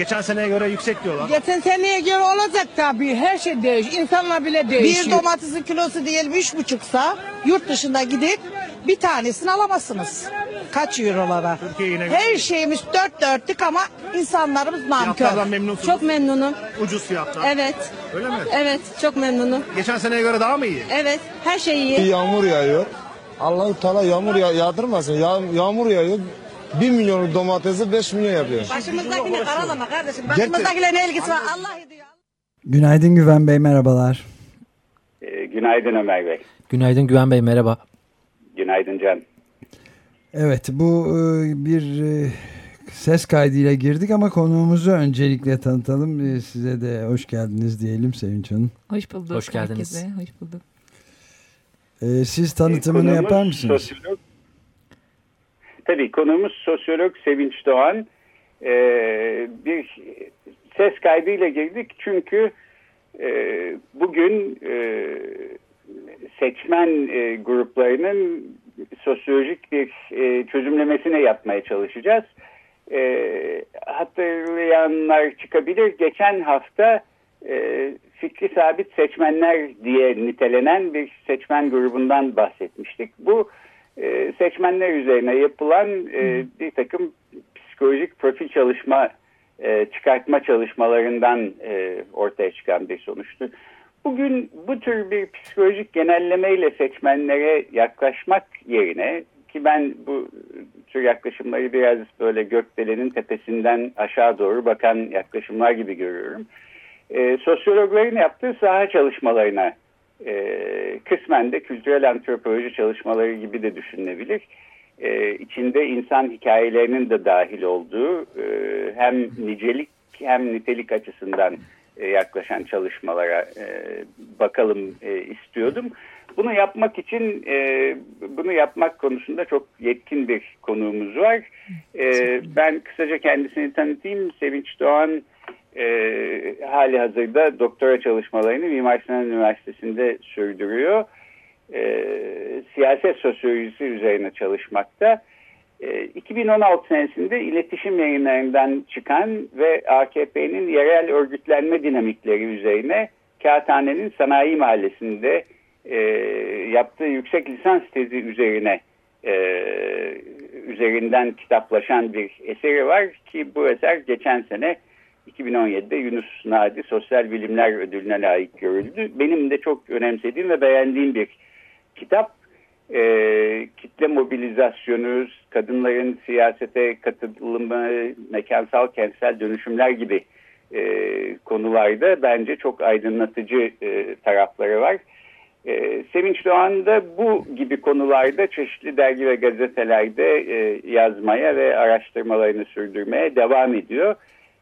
Geçen seneye göre yüksek diyorlar. Geçen seneye göre olacak tabii. Her şey değişiyor. İnsanlar bile değişiyor. Bir domatesin kilosu diyelim üç buçuksa yurt dışında gidip bir tanesini alamazsınız. Kaç eurolara? Türkiye yine Her şeyimiz dört dörtlük ama insanlarımız nankör. fiyatlardan memnunsunuz. Çok memnunum. Ucuz fiyatlar. Evet. Öyle mi? Evet, çok memnunum. Geçen seneye göre daha mı iyi? Evet, her şey iyi. Yağmur yağıyor. Allah-u Teala yağmur ya yağdırmasın. Ya, yağmur yağıyor. 1 milyon domatesi 5 milyon yapıyor. Başımızdakine karalama kardeşim. Başımızdakiyle ne ilgisi var? Allah ediyor. Günaydın Güven Bey merhabalar. Ee, günaydın Ömer Bey. Günaydın Güven Bey merhaba. Günaydın Can. Evet bu e, bir e, ses kaydıyla girdik ama konuğumuzu öncelikle tanıtalım. E, Size de hoş geldiniz diyelim Sevinç Hanım. Hoş bulduk. Hoş geldiniz. Herkese. Hoş bulduk. E, Siz tanıtımını Konuğumuz yapar mısınız? sosyolog- Tabii konuğumuz sosyolog Sevinç Doğan. Ee, bir ses kaydıyla girdik çünkü e, bugün e, seçmen e, gruplarının sosyolojik bir e, çözümlemesine yapmaya çalışacağız. E, hatırlayanlar çıkabilir. Geçen hafta e, fikri sabit seçmenler diye nitelenen bir seçmen grubundan bahsetmiştik. Bu e, seçmenler üzerine yapılan e, bir takım psikolojik profil çalışma e, çıkartma çalışmalarından e, ortaya çıkan bir sonuçtu. Bugün bu tür bir psikolojik genellemeyle seçmenlere yaklaşmak yerine ki ben bu tür yaklaşımları biraz böyle gökdelenin tepesinden aşağı doğru bakan yaklaşımlar gibi görüyorum. E, sosyologların yaptığı saha çalışmalarına e, kısmen de kültürel antropoloji çalışmaları gibi de düşünülebilir. E, içinde insan hikayelerinin de dahil olduğu e, hem nicelik hem nitelik açısından e, yaklaşan çalışmalara e, bakalım e, istiyordum. Bunu yapmak için e, bunu yapmak konusunda çok yetkin bir konuğumuz var. E, ben kısaca kendisini tanıtayım. Sevinç Doğan e, hali hazırda doktora çalışmalarını Mimar Sinan Üniversitesi'nde sürdürüyor. E, siyaset sosyolojisi üzerine çalışmakta. E, 2016 senesinde iletişim yayınlarından çıkan ve AKP'nin yerel örgütlenme dinamikleri üzerine Kağıthane'nin Sanayi Mahallesi'nde e, yaptığı yüksek lisans tezi üzerine e, üzerinden kitaplaşan bir eseri var ki bu eser geçen sene 2017'de Yunus Nadi Sosyal Bilimler Ödülü'ne layık görüldü. Benim de çok önemsediğim ve beğendiğim bir kitap. E, kitle mobilizasyonu, kadınların siyasete katılımı, mekansal kentsel dönüşümler gibi e, konularda bence çok aydınlatıcı e, tarafları var. E, Sevinç Doğan da bu gibi konularda çeşitli dergi ve gazetelerde e, yazmaya ve araştırmalarını sürdürmeye devam ediyor.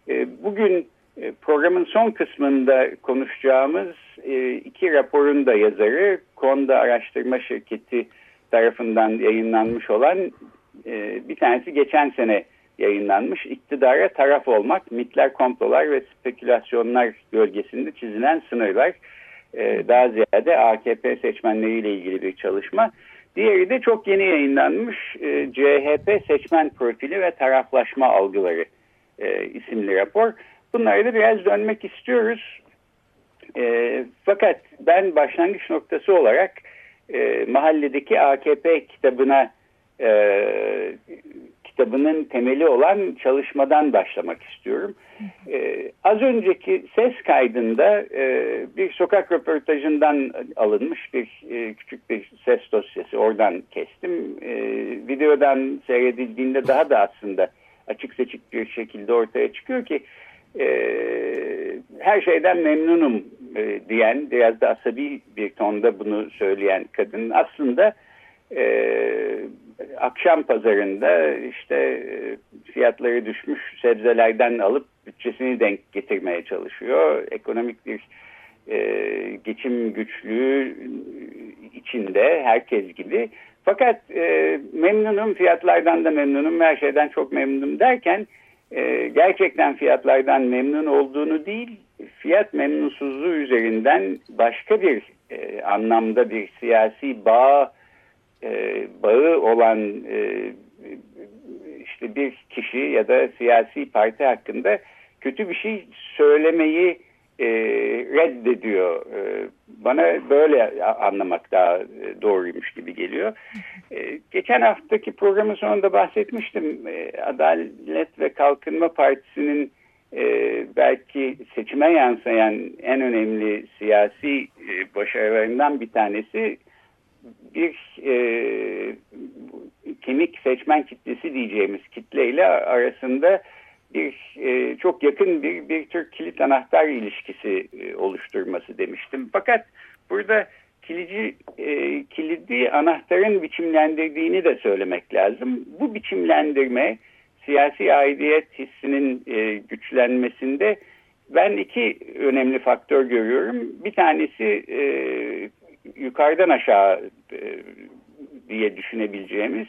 E, bugün e, programın son kısmında konuşacağımız e, iki raporun da yazarı Konda Araştırma Şirketi tarafından yayınlanmış olan bir tanesi geçen sene yayınlanmış iktidara taraf olmak, mitler, komplolar ve spekülasyonlar gölgesinde çizilen sınırlar. Daha ziyade AKP seçmenleriyle ilgili bir çalışma. Diğeri de çok yeni yayınlanmış CHP seçmen profili ve taraflaşma algıları e, isimli rapor. Bunlara da biraz dönmek istiyoruz. E, fakat ben başlangıç noktası olarak e, mahalledeki AKP kitabına e, kitabının temeli olan çalışmadan başlamak istiyorum. E, az önceki ses kaydında e, bir sokak röportajından alınmış bir e, küçük bir ses dosyası oradan kestim. E, videodan seyredildiğinde daha da aslında açık seçik bir şekilde ortaya çıkıyor ki e, her şeyden memnunum e, diyen biraz da asabi bir tonda bunu söyleyen kadın aslında e, akşam pazarında işte e, fiyatları düşmüş sebzelerden alıp bütçesini denk getirmeye çalışıyor. Ekonomik bir e, geçim güçlüğü içinde herkes gibi. Fakat e, memnunum fiyatlardan da memnunum her şeyden çok memnunum derken e, gerçekten fiyatlardan memnun olduğunu değil fiyat memnunsuzluğu üzerinden başka bir e, anlamda bir siyasi bağ e, bağı olan e, işte bir kişi ya da siyasi parti hakkında kötü bir şey söylemeyi e, reddediyor. E, bana böyle anlamak daha doğruymuş gibi geliyor. E, geçen haftaki programın sonunda bahsetmiştim. E, Adalet ve Kalkınma Partisi'nin e, belki seçime yansıyan en önemli siyasi e, başarılarından bir tanesi bir e, kemik seçmen kitlesi diyeceğimiz kitleyle arasında bir e, çok yakın bir, bir tür kilit anahtar ilişkisi e, oluşturması demiştim. Fakat burada kilici, e, kilidi anahtarın biçimlendirdiğini de söylemek lazım. Bu biçimlendirme siyasi aidiyet hissinin e, güçlenmesinde ben iki önemli faktör görüyorum. Bir tanesi e, yukarıdan aşağı e, diye düşünebileceğimiz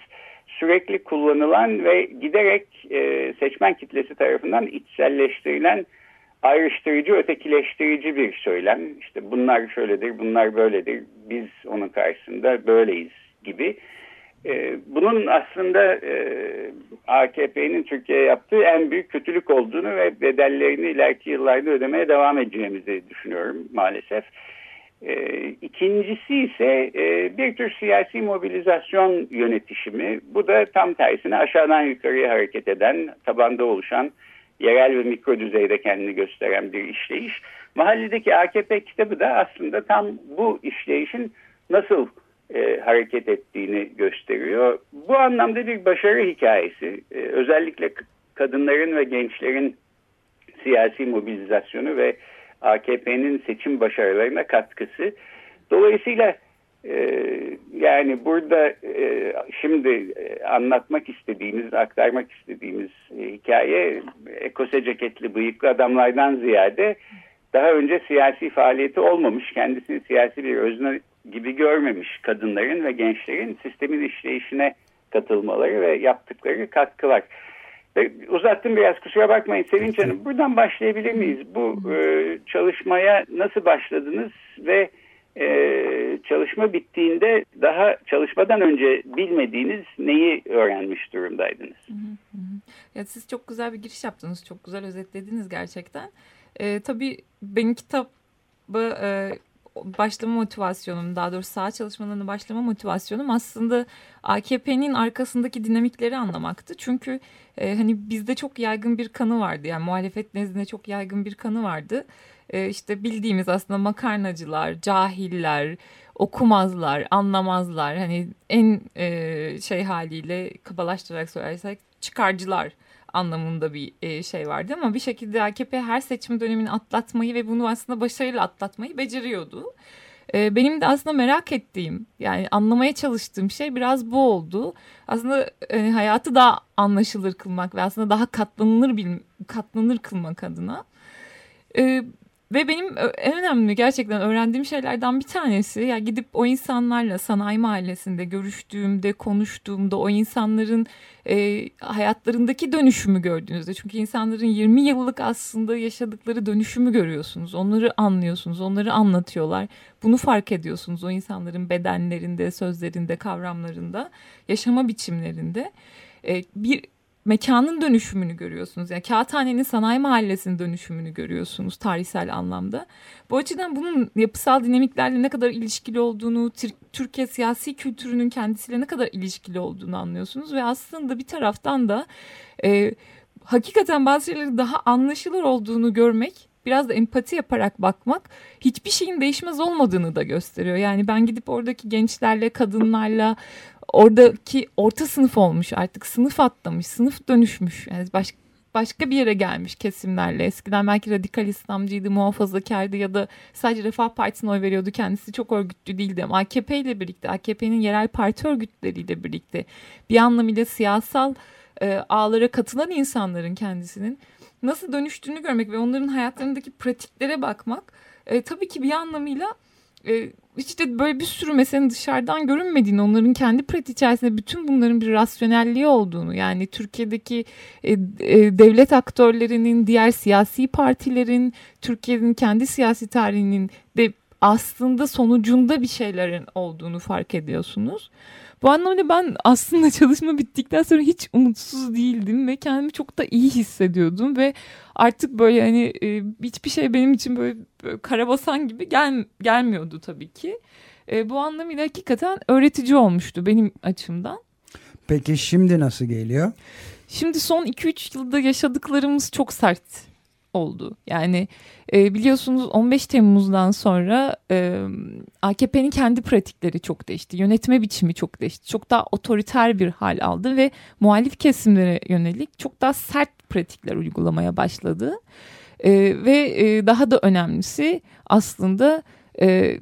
sürekli kullanılan ve giderek e, seçmen kitlesi tarafından içselleştirilen ayrıştırıcı, ötekileştirici bir söylem. İşte bunlar şöyledir, bunlar böyledir, biz onun karşısında böyleyiz gibi. E, bunun aslında e, AKP'nin Türkiye'ye yaptığı en büyük kötülük olduğunu ve bedellerini ileriki yıllarda ödemeye devam edeceğimizi düşünüyorum maalesef. E, ikincisi ise e, bir tür siyasi mobilizasyon yönetişimi. Bu da tam tersine aşağıdan yukarıya hareket eden, tabanda oluşan, yerel ve mikro düzeyde kendini gösteren bir işleyiş. Mahalledeki AKP kitabı da aslında tam bu işleyişin nasıl e, hareket ettiğini gösteriyor. Bu anlamda bir başarı hikayesi. E, özellikle kadınların ve gençlerin siyasi mobilizasyonu ve AKP'nin seçim başarılarına katkısı. Dolayısıyla e, yani burada e, şimdi e, anlatmak istediğimiz, aktarmak istediğimiz e, hikaye ekose ceketli bıyıklı adamlardan ziyade daha önce siyasi faaliyeti olmamış, kendisini siyasi bir özne gibi görmemiş kadınların ve gençlerin sistemin işleyişine katılmaları ve yaptıkları katkılar. Uzattım biraz kusura bakmayın Sevinç Hanım. Buradan başlayabilir miyiz? Bu e, çalışmaya nasıl başladınız ve e, çalışma bittiğinde daha çalışmadan önce bilmediğiniz neyi öğrenmiş durumdaydınız? Hı hı. Ya siz çok güzel bir giriş yaptınız. Çok güzel özetlediniz gerçekten. E, tabii benim kitap e, başlama motivasyonum daha doğrusu sağ çalışmalarına başlama motivasyonum aslında AKP'nin arkasındaki dinamikleri anlamaktı. Çünkü e, hani bizde çok yaygın bir kanı vardı yani muhalefet nezdinde çok yaygın bir kanı vardı. E, işte bildiğimiz aslında makarnacılar, cahiller, okumazlar, anlamazlar hani en e, şey haliyle kabalaştırarak söylersek çıkarcılar anlamında bir e, şey vardı ama bir şekilde AKP her seçim dönemini atlatmayı ve bunu aslında başarıyla atlatmayı beceriyordu. E, benim de aslında merak ettiğim yani anlamaya çalıştığım şey biraz bu oldu. Aslında e, hayatı daha anlaşılır kılmak ve aslında daha katlanılır bil, katlanır kılmak adına. Ve benim en önemli gerçekten öğrendiğim şeylerden bir tanesi ya gidip o insanlarla sanayi mahallesinde görüştüğümde, konuştuğumda o insanların e, hayatlarındaki dönüşümü gördüğünüzde. Çünkü insanların 20 yıllık aslında yaşadıkları dönüşümü görüyorsunuz. Onları anlıyorsunuz, onları anlatıyorlar. Bunu fark ediyorsunuz o insanların bedenlerinde, sözlerinde, kavramlarında, yaşama biçimlerinde. E, bir mekanın dönüşümünü görüyorsunuz. Yani Kağıthane'nin sanayi mahallesinin dönüşümünü görüyorsunuz tarihsel anlamda. Bu açıdan bunun yapısal dinamiklerle ne kadar ilişkili olduğunu, Türkiye siyasi kültürünün kendisiyle ne kadar ilişkili olduğunu anlıyorsunuz. Ve aslında bir taraftan da e, hakikaten bazı şeyleri daha anlaşılır olduğunu görmek biraz da empati yaparak bakmak hiçbir şeyin değişmez olmadığını da gösteriyor. Yani ben gidip oradaki gençlerle, kadınlarla, oradaki orta sınıf olmuş artık sınıf atlamış, sınıf dönüşmüş. Yani baş, başka bir yere gelmiş kesimlerle. Eskiden belki radikal İslamcıydı, muhafazakardı ya da sadece Refah Partisi'ne oy veriyordu. Kendisi çok örgütlü değildi ama AKP ile birlikte, AKP'nin yerel parti örgütleriyle birlikte bir anlamıyla siyasal e, ağlara katılan insanların kendisinin nasıl dönüştüğünü görmek ve onların hayatlarındaki pratiklere bakmak e, tabii ki bir anlamıyla e, işte böyle bir sürü meselenin dışarıdan görünmediğini, onların kendi pratik içerisinde bütün bunların bir rasyonelliği olduğunu, yani Türkiye'deki e, e, devlet aktörlerinin, diğer siyasi partilerin, Türkiye'nin kendi siyasi tarihinin de aslında sonucunda bir şeylerin olduğunu fark ediyorsunuz. Bu anlamda ben aslında çalışma bittikten sonra hiç umutsuz değildim ve kendimi çok da iyi hissediyordum ve artık böyle hani e, hiçbir şey benim için böyle, böyle karabasan gibi gel, gelmiyordu tabii ki. E, bu anlamıyla hakikaten öğretici olmuştu benim açımdan. Peki şimdi nasıl geliyor? Şimdi son 2-3 yılda yaşadıklarımız çok sert oldu. Yani e, biliyorsunuz 15 Temmuz'dan sonra e, AKP'nin kendi pratikleri çok değişti. Yönetme biçimi çok değişti. Çok daha otoriter bir hal aldı ve muhalif kesimlere yönelik çok daha sert pratikler uygulamaya başladı. E, ve e, daha da önemlisi aslında e,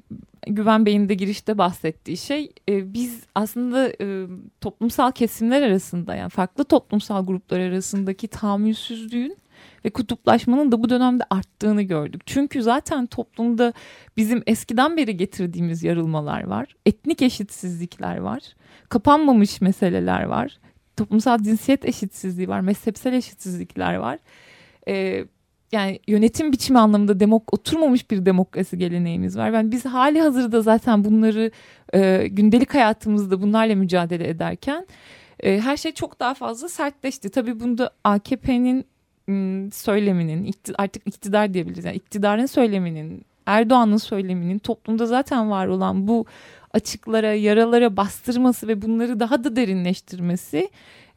Güven Bey'in de girişte bahsettiği şey e, biz aslında e, toplumsal kesimler arasında yani farklı toplumsal gruplar arasındaki tahammülsüzlüğün ve kutuplaşmanın da bu dönemde arttığını gördük. Çünkü zaten toplumda bizim eskiden beri getirdiğimiz yarılmalar var. Etnik eşitsizlikler var. Kapanmamış meseleler var. Toplumsal cinsiyet eşitsizliği var. Mezhepsel eşitsizlikler var. Ee, yani yönetim biçimi anlamında demok oturmamış bir demokrasi geleneğimiz var. Yani biz hali hazırda zaten bunları e, gündelik hayatımızda bunlarla mücadele ederken e, her şey çok daha fazla sertleşti. Tabii bunda AKP'nin söyleminin artık iktidar diyebiliriz. Yani iktidarın söyleminin, Erdoğan'ın söyleminin toplumda zaten var olan bu açıklara, yaralara bastırması ve bunları daha da derinleştirmesi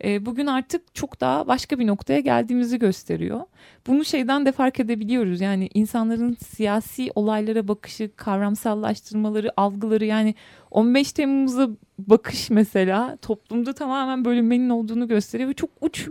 bugün artık çok daha başka bir noktaya geldiğimizi gösteriyor. Bunu şeyden de fark edebiliyoruz. Yani insanların siyasi olaylara bakışı, kavramsallaştırmaları, algıları yani 15 Temmuz'a bakış mesela toplumda tamamen bölünmenin olduğunu gösteriyor ve çok uç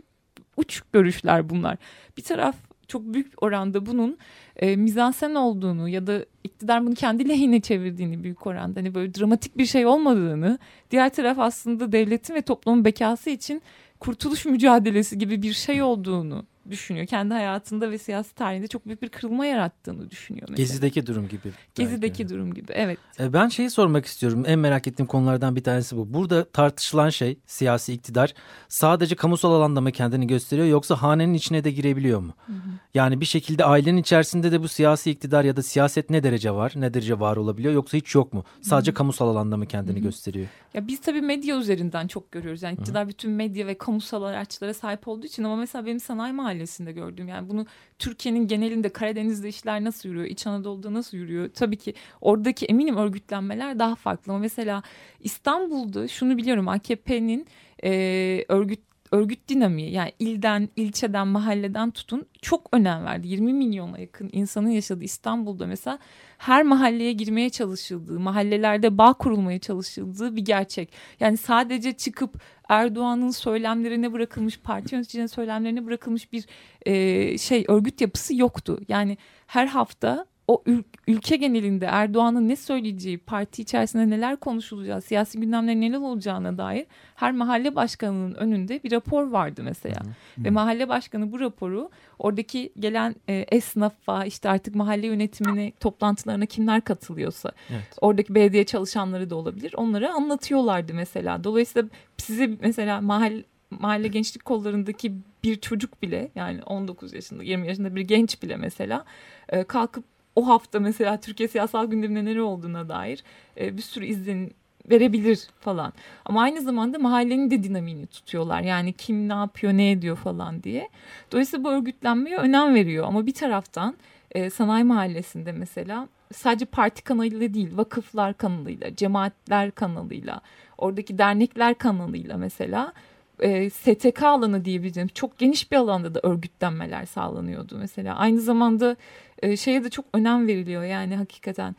uç görüşler bunlar. Bir taraf çok büyük oranda bunun e, mizansen olduğunu ya da iktidar bunu kendi lehine çevirdiğini büyük oranda hani böyle dramatik bir şey olmadığını diğer taraf aslında devletin ve toplumun bekası için kurtuluş mücadelesi gibi bir şey olduğunu düşünüyor. Kendi hayatında ve siyasi tarihinde çok büyük bir kırılma yarattığını düşünüyor. Mesela. Gezideki durum gibi. Gezideki belki. durum gibi evet. E, ben şeyi sormak istiyorum. En merak ettiğim konulardan bir tanesi bu. Burada tartışılan şey siyasi iktidar sadece kamusal alanda mı kendini gösteriyor yoksa hanenin içine de girebiliyor mu? Hı hı. Yani bir şekilde ailenin içerisinde de bu siyasi iktidar ya da siyaset ne derece var? Ne derece var olabiliyor yoksa hiç yok mu? Sadece hı hı. kamusal alanda mı kendini hı hı. gösteriyor? Ya biz tabii medya üzerinden çok görüyoruz. Yani iktidar hı hı. bütün medya ve kamusal araçlara sahip olduğu için ama mesela benim sanayi mahallesinde gördüğüm yani bunu Türkiye'nin genelinde Karadeniz'de işler nasıl yürüyor, İç Anadolu'da nasıl yürüyor? Tabii ki oradaki eminim örgütlenmeler daha farklı ama mesela İstanbul'da şunu biliyorum AKP'nin e, örgüt örgüt dinamiği yani ilden, ilçeden, mahalleden tutun çok önem verdi. 20 milyona yakın insanın yaşadığı İstanbul'da mesela her mahalleye girmeye çalışıldığı, mahallelerde bağ kurulmaya çalışıldığı bir gerçek. Yani sadece çıkıp Erdoğan'ın söylemlerine bırakılmış, parti yöneticilerinin söylemlerine bırakılmış bir e, şey örgüt yapısı yoktu. Yani her hafta o ül ülke genelinde Erdoğan'ın ne söyleyeceği, parti içerisinde neler konuşulacağı, siyasi gündemlerin neler olacağına dair her mahalle başkanının önünde bir rapor vardı mesela. Hı hı. Ve mahalle başkanı bu raporu oradaki gelen e, esnafa işte artık mahalle yönetimine toplantılarına kimler katılıyorsa evet. oradaki belediye çalışanları da olabilir onlara anlatıyorlardı mesela. Dolayısıyla size mesela mahalle mahalle gençlik kollarındaki bir çocuk bile yani 19 yaşında 20 yaşında bir genç bile mesela e, kalkıp o hafta mesela Türkiye siyasal gündeminde neler olduğuna dair e, bir sürü izlenim verebilir falan. Ama aynı zamanda mahallenin de dinamiğini tutuyorlar. Yani kim ne yapıyor, ne ediyor falan diye. Dolayısıyla bu örgütlenmeye önem veriyor. Ama bir taraftan e, sanayi mahallesinde mesela sadece parti kanalıyla değil, vakıflar kanalıyla, cemaatler kanalıyla, oradaki dernekler kanalıyla mesela e, STK alanı diyebileceğim çok geniş bir alanda da örgütlenmeler sağlanıyordu mesela. Aynı zamanda e, şeye de çok önem veriliyor yani hakikaten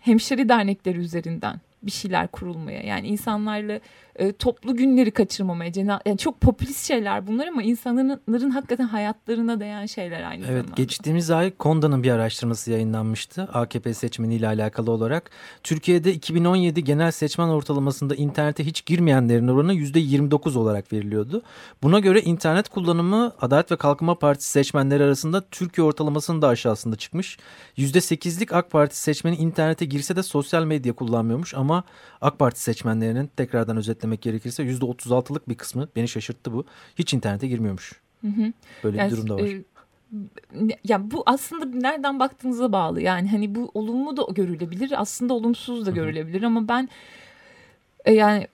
hemşeri dernekleri üzerinden bir şeyler kurulmaya. Yani insanlarla e, toplu günleri kaçırmamaya. Cena yani çok popülist şeyler bunlar ama insanların hakikaten hayatlarına değen şeyler aynı evet, zamanda. Geçtiğimiz ay Konda'nın bir araştırması yayınlanmıştı AKP seçmeniyle alakalı olarak. Türkiye'de 2017 genel seçmen ortalamasında internete hiç girmeyenlerin oranı %29 olarak veriliyordu. Buna göre internet kullanımı Adalet ve Kalkınma Partisi seçmenleri arasında Türkiye ortalamasının da aşağısında çıkmış. %8'lik AK Parti seçmeni internete girse de sosyal medya kullanmıyormuş ama AK Parti seçmenlerinin tekrardan özetlemek gerekirse %36'lık bir kısmı beni şaşırttı bu. Hiç internete girmiyormuş. Hı hı. Böyle yani, bir durum da var. E, ya bu aslında nereden baktığınıza bağlı. Yani hani bu olumlu da görülebilir, aslında olumsuz da görülebilir ama ben e, yani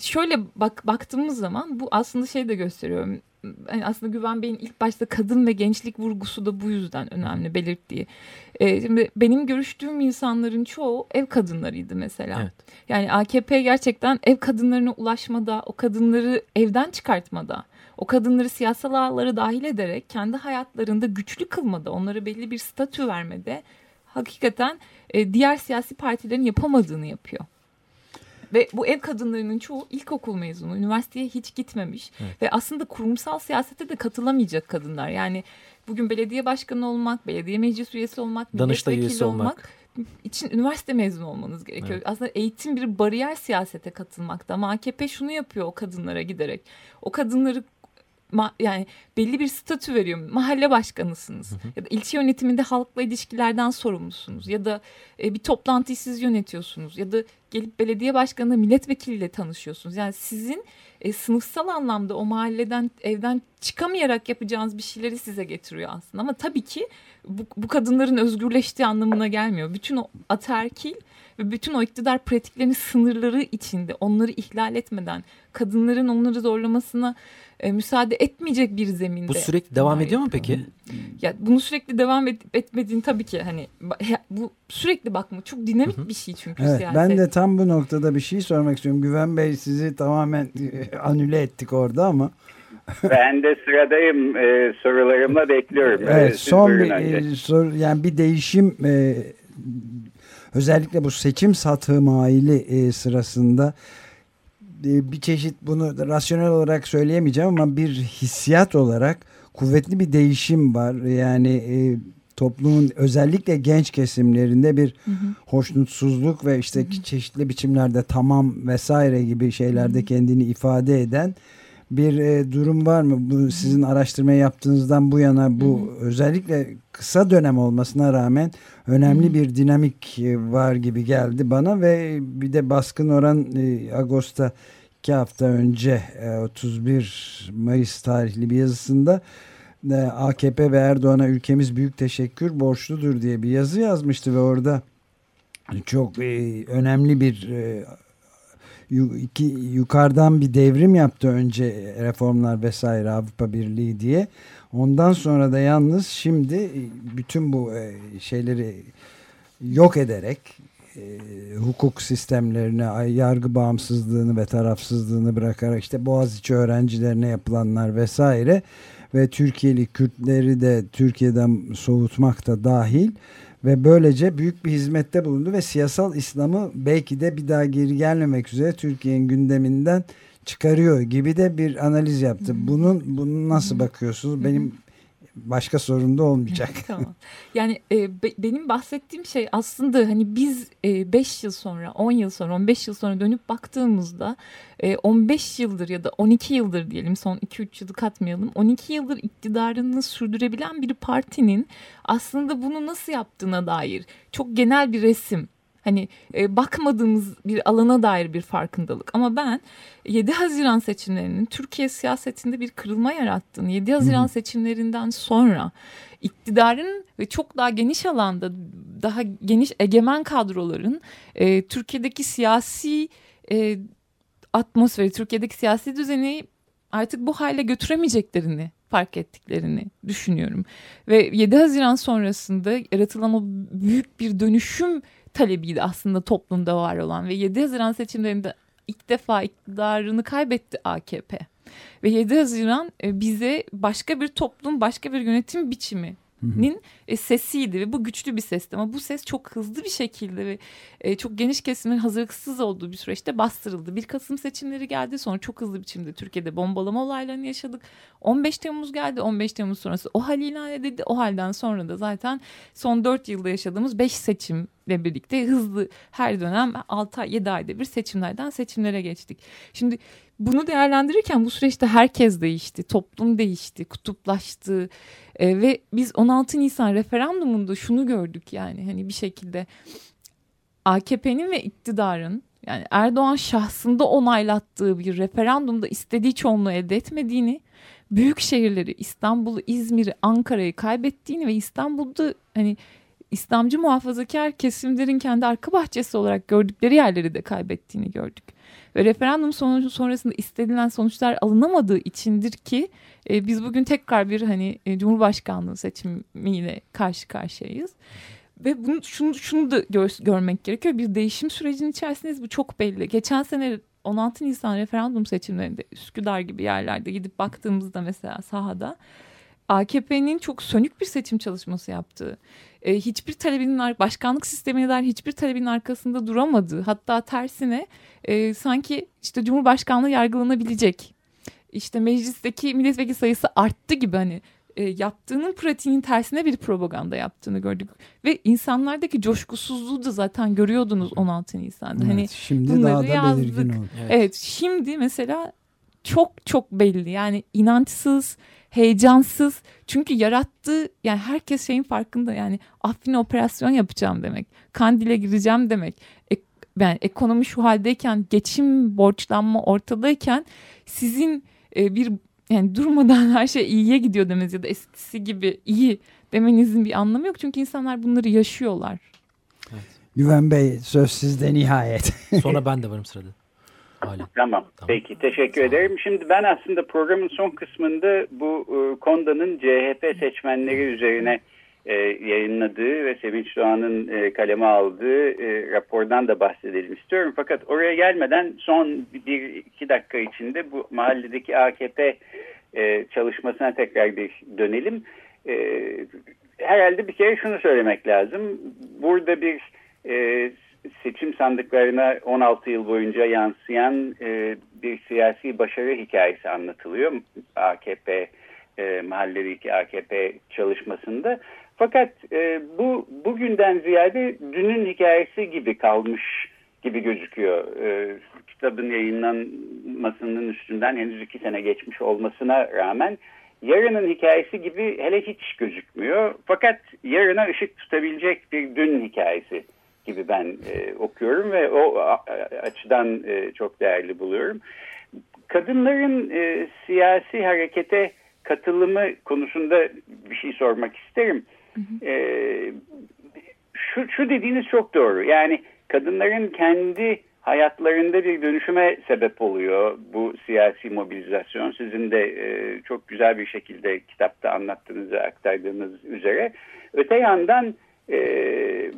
şöyle bak baktığımız zaman bu aslında şey de gösteriyor. Yani aslında Güven Bey'in ilk başta kadın ve gençlik vurgusu da bu yüzden önemli belirttiği. Ee, şimdi benim görüştüğüm insanların çoğu ev kadınlarıydı mesela. Evet. Yani AKP gerçekten ev kadınlarına ulaşmada, o kadınları evden çıkartmada, o kadınları siyasal ağlara dahil ederek kendi hayatlarında güçlü kılmada, onlara belli bir statü vermede hakikaten e, diğer siyasi partilerin yapamadığını yapıyor. Ve bu ev kadınlarının çoğu ilkokul mezunu, üniversiteye hiç gitmemiş evet. ve aslında kurumsal siyasete de katılamayacak kadınlar. Yani bugün belediye başkanı olmak, belediye meclis üyesi olmak, Danıştay olmak, olmak için üniversite mezunu olmanız gerekiyor. Evet. Aslında eğitim bir bariyer siyasete katılmakta ama AKP şunu yapıyor o kadınlara giderek. O kadınları yani belli bir statü veriyor. Mahalle başkanısınız. Hı hı. Ya da ilçe yönetiminde halkla ilişkilerden sorumlusunuz. Ya da e, bir toplantıyı siz yönetiyorsunuz. Ya da gelip belediye başkanı milletvekiliyle tanışıyorsunuz. Yani sizin e, sınıfsal anlamda o mahalleden evden çıkamayarak yapacağınız bir şeyleri size getiriyor aslında. Ama tabii ki bu, bu kadınların özgürleştiği anlamına gelmiyor. Bütün o aterkil ve bütün o iktidar pratiklerinin sınırları içinde onları ihlal etmeden kadınların onları zorlamasına e, müsaade etmeyecek bir zeminde. Bu sürekli devam ediyor mu peki? Ya bunu sürekli devam et, etmediğin tabii ki hani bu sürekli bakma çok dinamik bir şey çünkü evet, siyaset. Ben de tam bu noktada bir şey sormak istiyorum. Güven Bey sizi tamamen e, anüle ettik orada ama. ben de sıradayım e, sorularımla bekliyorum. Evet, Siz son bir e, soru yani bir değişim e, özellikle bu seçim satı maili e, sırasında e, bir çeşit bunu rasyonel olarak söyleyemeyeceğim ama bir hissiyat olarak kuvvetli bir değişim var. Yani e, toplumun özellikle genç kesimlerinde bir hı hı. hoşnutsuzluk ve işte hı hı. çeşitli biçimlerde tamam vesaire gibi şeylerde hı hı. kendini ifade eden bir e, durum var mı? Bu sizin araştırma yaptığınızdan bu yana bu hı hı. özellikle kısa dönem olmasına rağmen önemli hı hı. bir dinamik e, var gibi geldi bana ve bir de baskın oran e, Ağustos'ta iki hafta önce e, 31 Mayıs tarihli bir yazısında e, AKP ve Erdoğan'a ülkemiz büyük teşekkür borçludur diye bir yazı yazmıştı ve orada çok e, önemli bir e, iki, yukarıdan bir devrim yaptı önce reformlar vesaire Avrupa Birliği diye. Ondan sonra da yalnız şimdi bütün bu e, şeyleri yok ederek e, hukuk sistemlerine, yargı bağımsızlığını ve tarafsızlığını bırakarak işte Boğaziçi öğrencilerine yapılanlar vesaire ve Türkiye'li Kürtleri de Türkiye'den soğutmak da dahil ve böylece büyük bir hizmette bulundu ve siyasal İslam'ı belki de bir daha geri gelmemek üzere Türkiye'nin gündeminden çıkarıyor gibi de bir analiz yaptı. Bunun bunu nasıl bakıyorsunuz? Benim başka sorun da olmayacak. tamam. Yani e, be, benim bahsettiğim şey aslında hani biz 5 e, yıl sonra, 10 yıl sonra, 15 yıl sonra dönüp baktığımızda e, 15 yıldır ya da 12 yıldır diyelim son 2-3 yılı katmayalım. 12 yıldır iktidarını sürdürebilen bir partinin aslında bunu nasıl yaptığına dair çok genel bir resim Hani e, bakmadığımız bir alana dair bir farkındalık. Ama ben 7 Haziran seçimlerinin Türkiye siyasetinde bir kırılma yarattığını, 7 Haziran Hı. seçimlerinden sonra iktidarın ve çok daha geniş alanda daha geniş egemen kadroların e, Türkiye'deki siyasi e, atmosferi, Türkiye'deki siyasi düzeni artık bu hale götüremeyeceklerini fark ettiklerini düşünüyorum. Ve 7 Haziran sonrasında yaratılan o büyük bir dönüşüm talebiydi aslında toplumda var olan ve 7 Haziran seçimlerinde ilk defa iktidarını kaybetti AKP. Ve 7 Haziran e, bize başka bir toplum, başka bir yönetim biçimi nin e, sesiydi ve bu güçlü bir sesti ama bu ses çok hızlı bir şekilde ve e, çok geniş kesimin hazırlıksız olduğu bir süreçte bastırıldı. 1 Kasım seçimleri geldi sonra çok hızlı biçimde Türkiye'de bombalama olaylarını yaşadık. 15 Temmuz geldi 15 Temmuz sonrası o hal ilan edildi. O halden sonra da zaten son 4 yılda yaşadığımız 5 seçimle birlikte hızlı her dönem 6 ay 7 ayda bir seçimlerden seçimlere geçtik. Şimdi bunu değerlendirirken bu süreçte herkes değişti, toplum değişti, kutuplaştı e, ve biz 16 Nisan referandumunda şunu gördük yani hani bir şekilde AKP'nin ve iktidarın yani Erdoğan şahsında onaylattığı bir referandumda istediği çoğunluğu elde etmediğini, büyük şehirleri İstanbul'u, İzmir'i, Ankara'yı kaybettiğini ve İstanbul'da hani İslamcı muhafazakar kesimlerin kendi arka bahçesi olarak gördükleri yerleri de kaybettiğini gördük. Ve referandum sonucu sonrasında istenilen sonuçlar alınamadığı içindir ki e, biz bugün tekrar bir hani e, Cumhurbaşkanlığı seçimiyle karşı karşıyayız. Ve bunu şunu, şunu da gör, görmek gerekiyor. Bir değişim sürecinin içerisindeyiz. Bu çok belli. Geçen sene 16 Nisan referandum seçimlerinde Üsküdar gibi yerlerde gidip baktığımızda mesela sahada AKP'nin çok sönük bir seçim çalışması yaptığı, e, hiçbir talebinin başkanlık sistemine dair hiçbir talebin arkasında duramadığı, hatta tersine e, sanki işte Cumhurbaşkanlığı yargılanabilecek, işte meclisteki milletvekili sayısı arttı gibi hani e, yaptığının pratiğinin tersine bir propaganda yaptığını gördük. Ve insanlardaki coşkusuzluğu da zaten görüyordunuz 16 Nisan'da. Evet, hani şimdi daha da yazdık. belirgin oldu. Evet. evet şimdi mesela çok çok belli yani inançsız, heyecansız. Çünkü yarattığı yani herkes şeyin farkında yani Afrin'e operasyon yapacağım demek. Kandil'e gireceğim demek. E, yani ekonomi şu haldeyken geçim borçlanma ortadayken sizin e, bir yani durmadan her şey iyiye gidiyor demeniz ya da eskisi gibi iyi demenizin bir anlamı yok. Çünkü insanlar bunları yaşıyorlar. Evet. Güven Bey söz sizde nihayet. Sonra ben de varım sırada. Hala. Tamam. tamam. Peki teşekkür ederim. Şimdi ben aslında programın son kısmında bu e, Konda'nın CHP seçmenleri üzerine e, yayınladığı ve Sevinç Doğan'ın e, kaleme aldığı e, rapordan da bahsedelim istiyorum. Fakat oraya gelmeden son bir iki dakika içinde bu mahalledeki AKP e, çalışmasına tekrar bir dönelim. E, herhalde bir kere şunu söylemek lazım. Burada bir e, seçim sandıklarına 16 yıl boyunca yansıyan e, bir siyasi başarı hikayesi anlatılıyor AKP e, mahalledeki AKP çalışmasında. Fakat e, bu bugünden ziyade dünün hikayesi gibi kalmış gibi gözüküyor. E, kitabın yayınlanmasının üstünden henüz iki sene geçmiş olmasına rağmen yarının hikayesi gibi hele hiç gözükmüyor. Fakat yarına ışık tutabilecek bir dün hikayesi gibi ben e, okuyorum ve o açıdan e, çok değerli buluyorum. Kadınların e, siyasi harekete katılımı konusunda bir şey sormak isterim. Hı hı. E, şu, şu dediğiniz çok doğru. Yani kadınların kendi hayatlarında bir dönüşüme sebep oluyor bu siyasi mobilizasyon. Sizin de e, çok güzel bir şekilde kitapta anlattığınız aktardığınız üzere. Öte yandan e,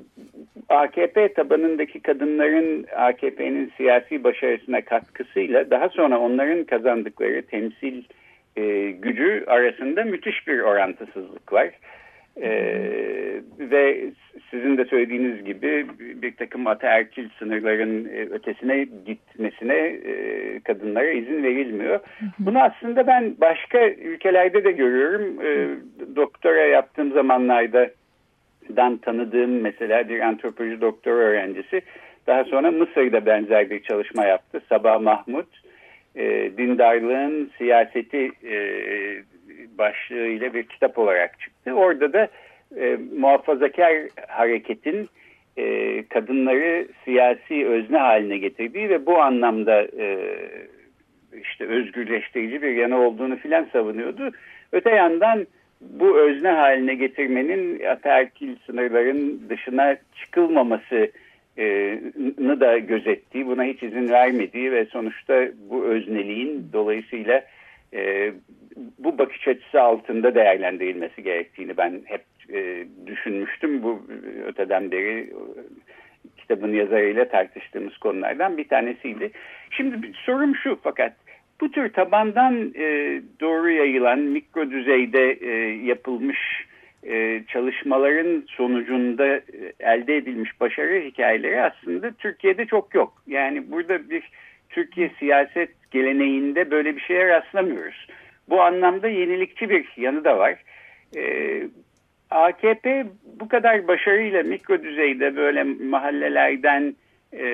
AKP tabanındaki kadınların AKP'nin siyasi başarısına katkısıyla daha sonra onların kazandıkları temsil e, gücü arasında müthiş bir orantısızlık var. Ee, ve sizin de söylediğiniz gibi bir takım ataerkil sınırların e, ötesine gitmesine e, kadınlara izin verilmiyor. Bunu aslında ben başka ülkelerde de görüyorum. E, doktora yaptığım zamanlarda dan tanıdığım mesela bir antropoloji doktora öğrencisi daha sonra Mısır'da benzer bir çalışma yaptı. Sabah Mahmut e, dindarlığın siyaseti e, başlığıyla bir kitap olarak çıktı. Orada da e, muhafazakar hareketin e, kadınları siyasi özne haline getirdiği ve bu anlamda e, işte özgürleştirici bir yanı olduğunu filan savunuyordu. Öte yandan bu özne haline getirmenin ataerkil sınırların dışına çıkılmaması nı da gözettiği, buna hiç izin vermediği ve sonuçta bu özneliğin dolayısıyla e, bu bakış açısı altında değerlendirilmesi gerektiğini ben hep e, düşünmüştüm. Bu öteden beri e, kitabın yazarıyla tartıştığımız konulardan bir tanesiydi. Şimdi sorum şu fakat bu tür tabandan e, doğru yayılan mikro düzeyde e, yapılmış e, çalışmaların sonucunda e, elde edilmiş başarı hikayeleri aslında Türkiye'de çok yok. Yani burada bir Türkiye siyaset geleneğinde böyle bir şeye rastlamıyoruz. Bu anlamda yenilikçi bir yanı da var. E, AKP bu kadar başarıyla mikro düzeyde böyle mahallelerden e,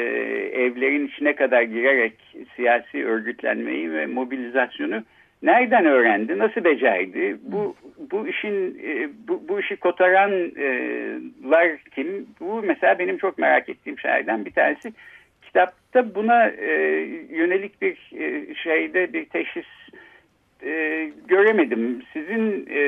evlerin içine kadar girerek siyasi örgütlenmeyi ve mobilizasyonu nereden öğrendi, nasıl becerdi? Bu bu işin e, bu, bu işi kotaranlar kim? Bu mesela benim çok merak ettiğim şeylerden bir tanesi. Kitapta buna e, yönelik bir e, şeyde bir teşhis e, göremedim. Sizin e,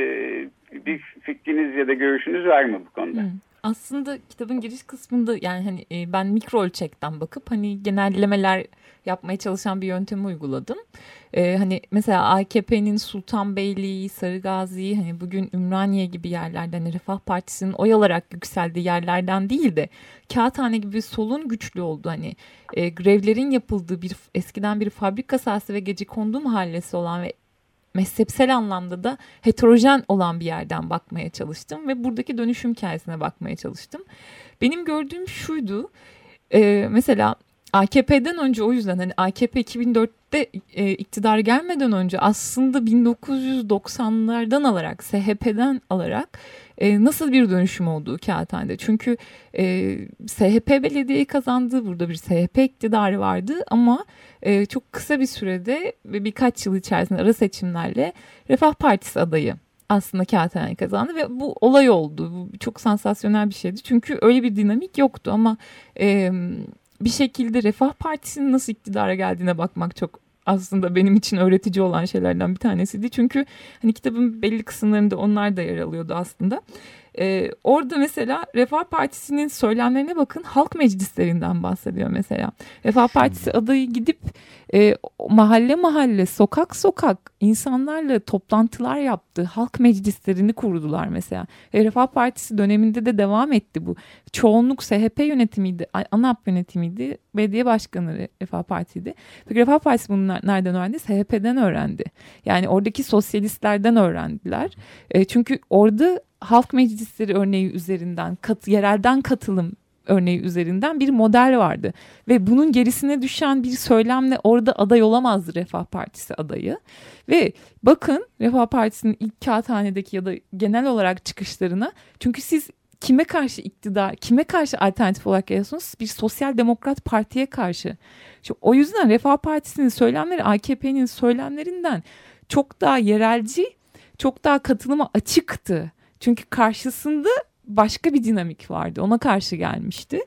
bir fikriniz ya da görüşünüz var mı bu konuda? Hmm. Aslında kitabın giriş kısmında yani hani e, ben mikro ölçekten bakıp hani genellemeler yapmaya çalışan bir yöntemi uyguladım. Ee, hani mesela AKP'nin Sultanbeyliği, Sarıgazi, hani bugün Ümraniye gibi yerlerden, hani Refah Partisi'nin oy alarak yükseldiği yerlerden değil de Kağıthane gibi solun güçlü olduğu hani e, grevlerin yapıldığı bir eskiden bir fabrika sahası ve gece kondu mahallesi olan ve mezhepsel anlamda da heterojen olan bir yerden bakmaya çalıştım ve buradaki dönüşüm hikayesine bakmaya çalıştım. Benim gördüğüm şuydu. E, mesela AKP'den önce o yüzden hani AKP 2004'te e, iktidar gelmeden önce aslında 1990'lardan alarak SHP'den alarak e, nasıl bir dönüşüm olduğu kağıthanede. Çünkü e, SHP belediyeyi kazandı. Burada bir SHP iktidarı vardı ama e, çok kısa bir sürede ve birkaç yıl içerisinde ara seçimlerle Refah Partisi adayı aslında Kağıthane kazandı ve bu olay oldu. Bu çok sansasyonel bir şeydi. Çünkü öyle bir dinamik yoktu ama e, bir şekilde Refah Partisi'nin nasıl iktidara geldiğine bakmak çok aslında benim için öğretici olan şeylerden bir tanesiydi. Çünkü hani kitabın belli kısımlarında onlar da yer alıyordu aslında. Ee, orada mesela Refah Partisi'nin söylemlerine bakın halk meclislerinden bahsediyor mesela. Refah Partisi adayı gidip e, mahalle mahalle sokak sokak insanlarla toplantılar yaptı. Halk meclislerini kurdular mesela. E, Refah Partisi döneminde de devam etti bu. Çoğunluk SHP yönetimiydi, ANAP yönetimiydi, belediye başkanı Refah Parti'ydi. Peki Refah Partisi bunu nereden öğrendi? SHP'den öğrendi. Yani oradaki sosyalistlerden öğrendiler. E, çünkü orada halk meclisleri örneği üzerinden, kat, yerelden katılım örneği üzerinden bir model vardı. Ve bunun gerisine düşen bir söylemle orada aday olamazdı Refah Partisi adayı. Ve bakın Refah Partisi'nin ilk kağıthanedeki ya da genel olarak çıkışlarına. Çünkü siz kime karşı iktidar, kime karşı alternatif olarak geliyorsunuz? Bir sosyal demokrat partiye karşı. Şimdi o yüzden Refah Partisi'nin söylemleri AKP'nin söylemlerinden çok daha yerelci, çok daha katılıma açıktı. Çünkü karşısında başka bir dinamik vardı. Ona karşı gelmişti.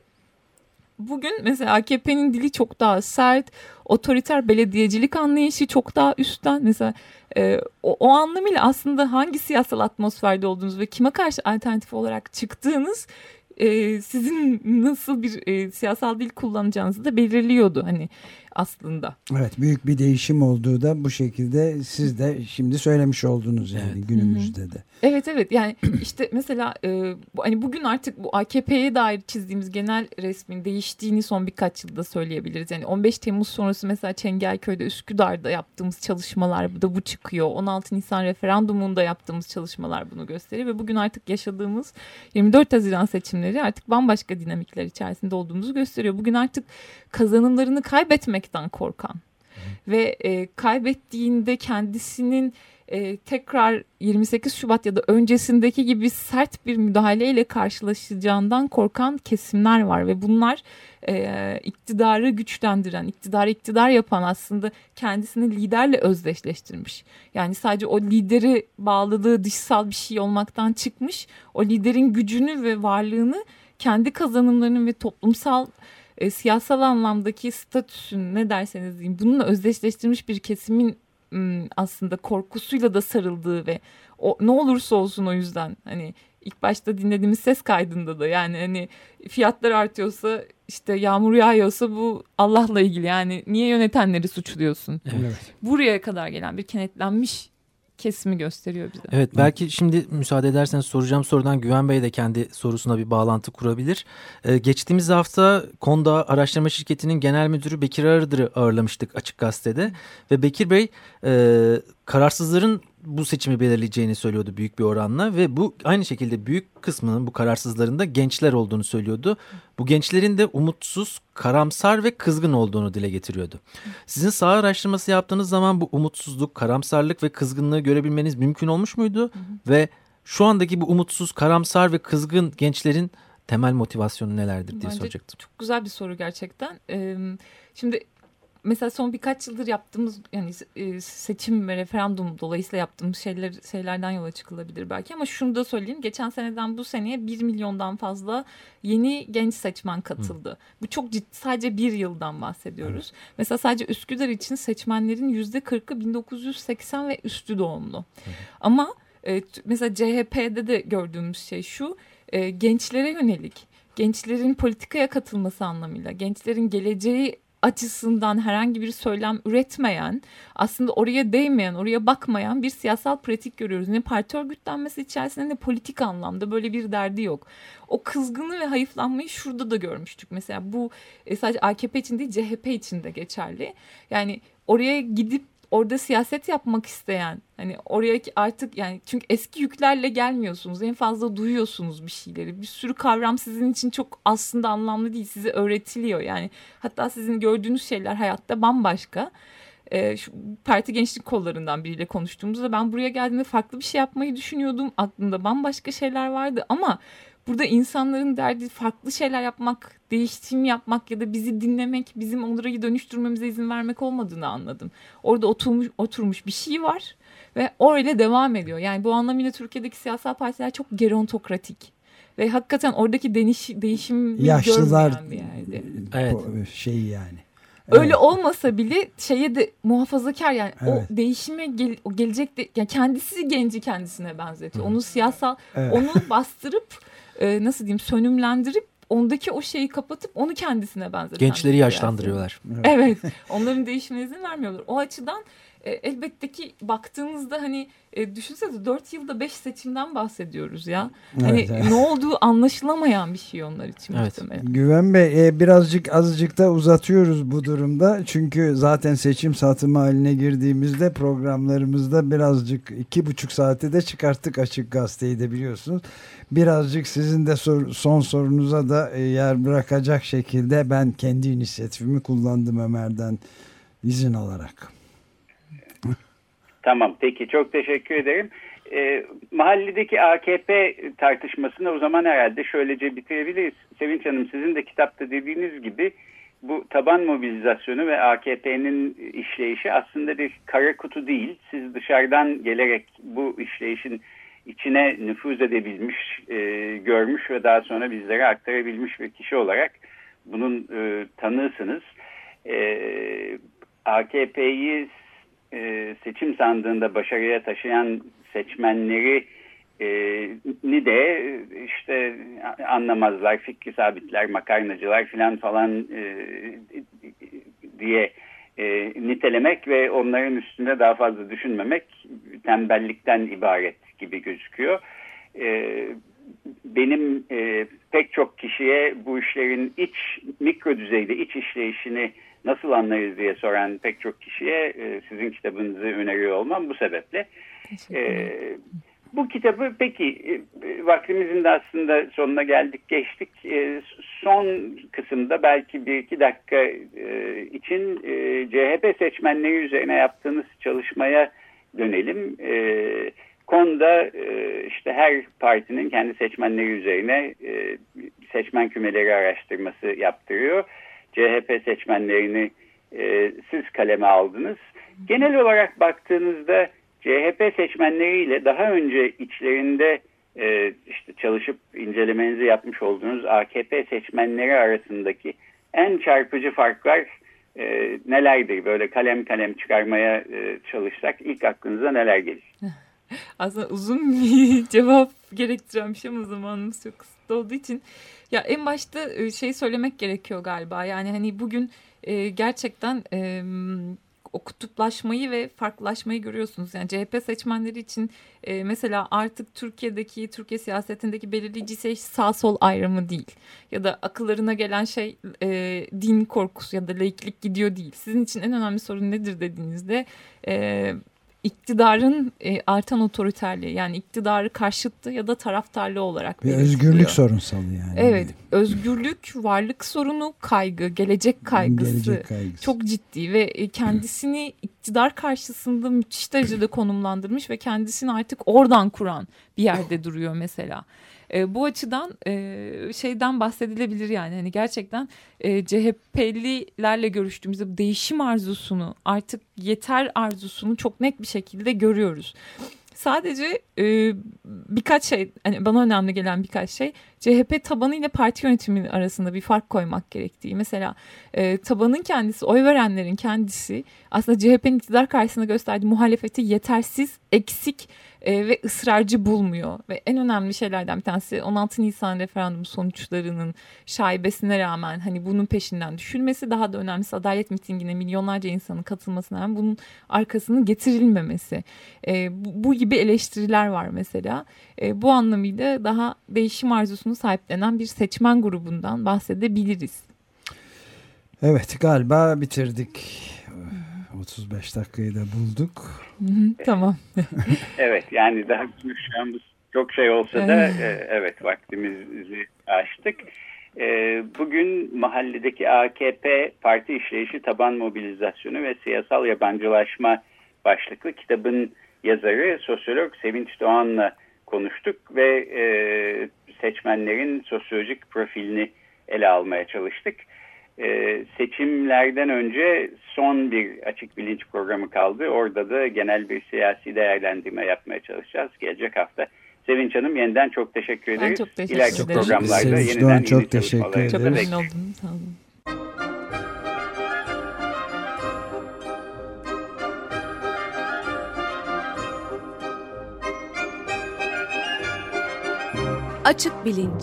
Bugün mesela AKP'nin dili çok daha sert, otoriter belediyecilik anlayışı çok daha üstten. Mesela e, o, o anlamıyla aslında hangi siyasal atmosferde olduğunuz ve kime karşı alternatif olarak çıktığınız e, sizin nasıl bir e, siyasal dil kullanacağınızı da belirliyordu hani aslında. Evet büyük bir değişim olduğu da bu şekilde siz de şimdi söylemiş oldunuz yani evet. günümüzde de. Evet evet yani işte mesela e, hani bugün artık bu AKP'ye dair çizdiğimiz genel resmin değiştiğini son birkaç yılda söyleyebiliriz. Yani 15 Temmuz sonrası mesela Çengelköy'de Üsküdar'da yaptığımız çalışmalar da bu çıkıyor. 16 Nisan referandumunda yaptığımız çalışmalar bunu gösteriyor ve bugün artık yaşadığımız 24 Haziran seçimleri artık bambaşka dinamikler içerisinde olduğumuzu gösteriyor. Bugün artık kazanımlarını kaybetmekten korkan ve e, kaybettiğinde kendisinin e, tekrar 28 Şubat ya da öncesindeki gibi sert bir müdahaleyle karşılaşacağından korkan kesimler var ve bunlar e, iktidarı güçlendiren, iktidarı iktidar yapan aslında kendisini liderle özdeşleştirmiş. Yani sadece o lideri bağladığı dışsal bir şey olmaktan çıkmış, o liderin gücünü ve varlığını kendi kazanımlarının ve toplumsal e, siyasal anlamdaki statüsün ne derseniz diyeyim bununla özdeşleştirmiş bir kesimin aslında korkusuyla da sarıldığı ve o ne olursa olsun o yüzden hani ilk başta dinlediğimiz ses kaydında da yani hani fiyatlar artıyorsa işte yağmur yağıyorsa bu Allah'la ilgili yani niye yönetenleri suçluyorsun? Evet. Buraya kadar gelen bir kenetlenmiş kesimi gösteriyor bize. Evet belki şimdi müsaade ederseniz soracağım sorudan Güven Bey de kendi sorusuna bir bağlantı kurabilir. Ee, geçtiğimiz hafta Konda Araştırma Şirketi'nin genel müdürü Bekir Arıdır'ı ağırlamıştık Açık Gazete'de. Ve Bekir Bey e, kararsızların bu seçimi belirleyeceğini söylüyordu büyük bir oranla ve bu aynı şekilde büyük kısmının bu kararsızlarında gençler olduğunu söylüyordu. Bu gençlerin de umutsuz, karamsar ve kızgın olduğunu dile getiriyordu. Sizin sağ araştırması yaptığınız zaman bu umutsuzluk, karamsarlık ve kızgınlığı görebilmeniz mümkün olmuş muydu? Ve şu andaki bu umutsuz, karamsar ve kızgın gençlerin temel motivasyonu nelerdir diye Bence soracaktım. Çok güzel bir soru gerçekten. Ee, şimdi mesela son birkaç yıldır yaptığımız yani e, seçim ve referandum dolayısıyla yaptığımız şeyler şeylerden yola çıkılabilir belki ama şunu da söyleyeyim. Geçen seneden bu seneye 1 milyondan fazla yeni genç seçmen katıldı. Hı. Bu çok ciddi sadece bir yıldan bahsediyoruz. Evet. Mesela sadece Üsküdar için seçmenlerin yüzde 40'ı 1980 ve üstü doğumlu. Hı. Ama e, mesela CHP'de de gördüğümüz şey şu e, gençlere yönelik gençlerin politikaya katılması anlamıyla gençlerin geleceği açısından herhangi bir söylem üretmeyen, aslında oraya değmeyen, oraya bakmayan bir siyasal pratik görüyoruz. Ne parti örgütlenmesi içerisinde ne politik anlamda böyle bir derdi yok. O kızgını ve hayıflanmayı şurada da görmüştük. Mesela bu e, sadece AKP için değil CHP için de geçerli. Yani oraya gidip orada siyaset yapmak isteyen hani oraya artık yani çünkü eski yüklerle gelmiyorsunuz en fazla duyuyorsunuz bir şeyleri. Bir sürü kavram sizin için çok aslında anlamlı değil size öğretiliyor. Yani hatta sizin gördüğünüz şeyler hayatta bambaşka. E, şu parti gençlik kollarından biriyle konuştuğumuzda ben buraya geldiğimde farklı bir şey yapmayı düşünüyordum. Aklımda bambaşka şeyler vardı ama burada insanların derdi farklı şeyler yapmak, değişim yapmak ya da bizi dinlemek, bizim onları dönüştürmemize izin vermek olmadığını anladım. Orada oturmuş, oturmuş bir şey var ve öyle devam ediyor. Yani bu anlamıyla Türkiye'deki siyasal partiler çok gerontokratik ve hakikaten oradaki değiş, değişim yaşlılar bir yerde. Evet. şey yani. Öyle evet. olmasa bile şeye de muhafazakar yani evet. o değişime gel, o gelecek de, yani kendisi genci kendisine benzetiyor. Onu siyasal evet. onu bastırıp e, nasıl diyeyim sönümlendirip ondaki o şeyi kapatıp onu kendisine benzeten. Gençleri yaşlandırıyorlar. Evet. evet. Onların değişimine izin vermiyorlar. O açıdan e, elbette ki baktığınızda hani e, düşünsenize 4 yılda 5 seçimden bahsediyoruz ya. Hani evet, evet. ne olduğu anlaşılamayan bir şey onlar için evet. muhtemelen. Güven Bey e, birazcık azıcık da uzatıyoruz bu durumda. Çünkü zaten seçim satımı haline girdiğimizde programlarımızda birazcık iki buçuk saate de çıkarttık açık gazeteyi de biliyorsunuz. Birazcık sizin de sor, son sorunuza da e, yer bırakacak şekilde ben kendi inisiyatifimi kullandım Ömer'den izin alarak. Tamam peki çok teşekkür ederim. E, mahalledeki AKP tartışmasını o zaman herhalde şöylece bitirebiliriz. Sevinç Hanım sizin de kitapta dediğiniz gibi bu taban mobilizasyonu ve AKP'nin işleyişi aslında bir kara kutu değil. Siz dışarıdan gelerek bu işleyişin içine nüfuz edebilmiş, e, görmüş ve daha sonra bizlere aktarabilmiş bir kişi olarak bunun e, tanığısınız. E, AKP'yi e, seçim sandığında başarıya taşıyan seçmenleri e, ni de işte anlamazlar, fikri sabitler, makarnacılar filan falan e, diye e, nitelemek ve onların üstünde daha fazla düşünmemek tembellikten ibaret gibi gözüküyor. E, benim e, pek çok kişiye bu işlerin iç mikro düzeyde iç işleyişini nasıl anlarız diye soran pek çok kişiye e, sizin kitabınızı öneriyor olmam bu sebeple. E, bu kitabı peki e, vaktimizin de aslında sonuna geldik geçtik. E, son kısımda belki bir iki dakika e, için e, CHP seçmenleri üzerine yaptığınız çalışmaya dönelim. E, konuda e, işte her partinin kendi seçmenleri üzerine e, seçmen kümeleri araştırması yaptırıyor. CHP seçmenlerini e, siz kaleme aldınız. Genel olarak baktığınızda CHP seçmenleriyle daha önce içlerinde e, işte çalışıp incelemenizi yapmış olduğunuz AKP seçmenleri arasındaki en çarpıcı farklar e, nelerdir? Böyle kalem kalem çıkarmaya e, çalışsak ilk aklınıza neler gelir? Aslında uzun bir cevap gerektiren bir şey ama zamanımız çok kısıtlı olduğu için ya en başta e, şey söylemek gerekiyor galiba. Yani hani bugün e, gerçekten e, o kutuplaşmayı ve farklılaşmayı görüyorsunuz. Yani CHP seçmenleri için e, mesela artık Türkiye'deki, Türkiye siyasetindeki belirleyici şey sağ sol ayrımı değil. Ya da akıllarına gelen şey e, din korkusu ya da laiklik gidiyor değil. Sizin için en önemli sorun nedir dediğinizde... E, iktidarın e, artan otoriterliği yani iktidarı karşıtı ya da taraftarlığı olarak Bir özgürlük sorunsalı yani. Evet, özgürlük, varlık sorunu, kaygı, gelecek kaygısı Gelecek kaygısı. çok ciddi ve e, kendisini iktidar karşısında müthiş derecede konumlandırmış ve kendisini artık oradan kuran bir yerde duruyor mesela. E, bu açıdan e, şeyden bahsedilebilir yani hani gerçekten e, CHP'lilerle görüştüğümüzde değişim arzusunu artık yeter arzusunu çok net bir şekilde görüyoruz. Sadece e, birkaç şey hani bana önemli gelen birkaç şey CHP tabanı ile parti yönetimi arasında bir fark koymak gerektiği. Mesela e, tabanın kendisi, oy verenlerin kendisi aslında CHP'nin iktidar karşısında gösterdiği muhalefeti yetersiz, eksik e, ve ısrarcı bulmuyor. Ve en önemli şeylerden bir tanesi 16 Nisan referandum sonuçlarının şaibesine rağmen hani bunun peşinden düşülmesi daha da önemlisi adalet mitingine milyonlarca insanın katılmasına rağmen bunun arkasının getirilmemesi. E, bu, bu gibi eleştiriler var mesela. E, bu anlamıyla daha değişim arzusunu sahiplenen bir seçmen grubundan bahsedebiliriz. Evet galiba bitirdik. 35 dakikayı da bulduk. Hı hı, tamam. Evet yani daha konuşacağımız çok şey olsa da e, evet vaktimizi aştık. E, bugün mahalledeki AKP parti işleyişi taban mobilizasyonu ve siyasal yabancılaşma başlıklı kitabın yazarı sosyolog Sevinç Doğan'la konuştuk ve e, seçmenlerin sosyolojik profilini ele almaya çalıştık. E, seçimlerden önce son bir açık bilinç programı kaldı. Orada da genel bir siyasi değerlendirme yapmaya çalışacağız gelecek hafta. Sevinç Hanım yeniden çok teşekkür ederiz. çok teşekkür İleriki ederim. programlarda Sevinç yeniden Doğan, yeni çok teşekkür Çok ederiz. bekleriz. memnun oldum. Sağ olun. Açık bilinç.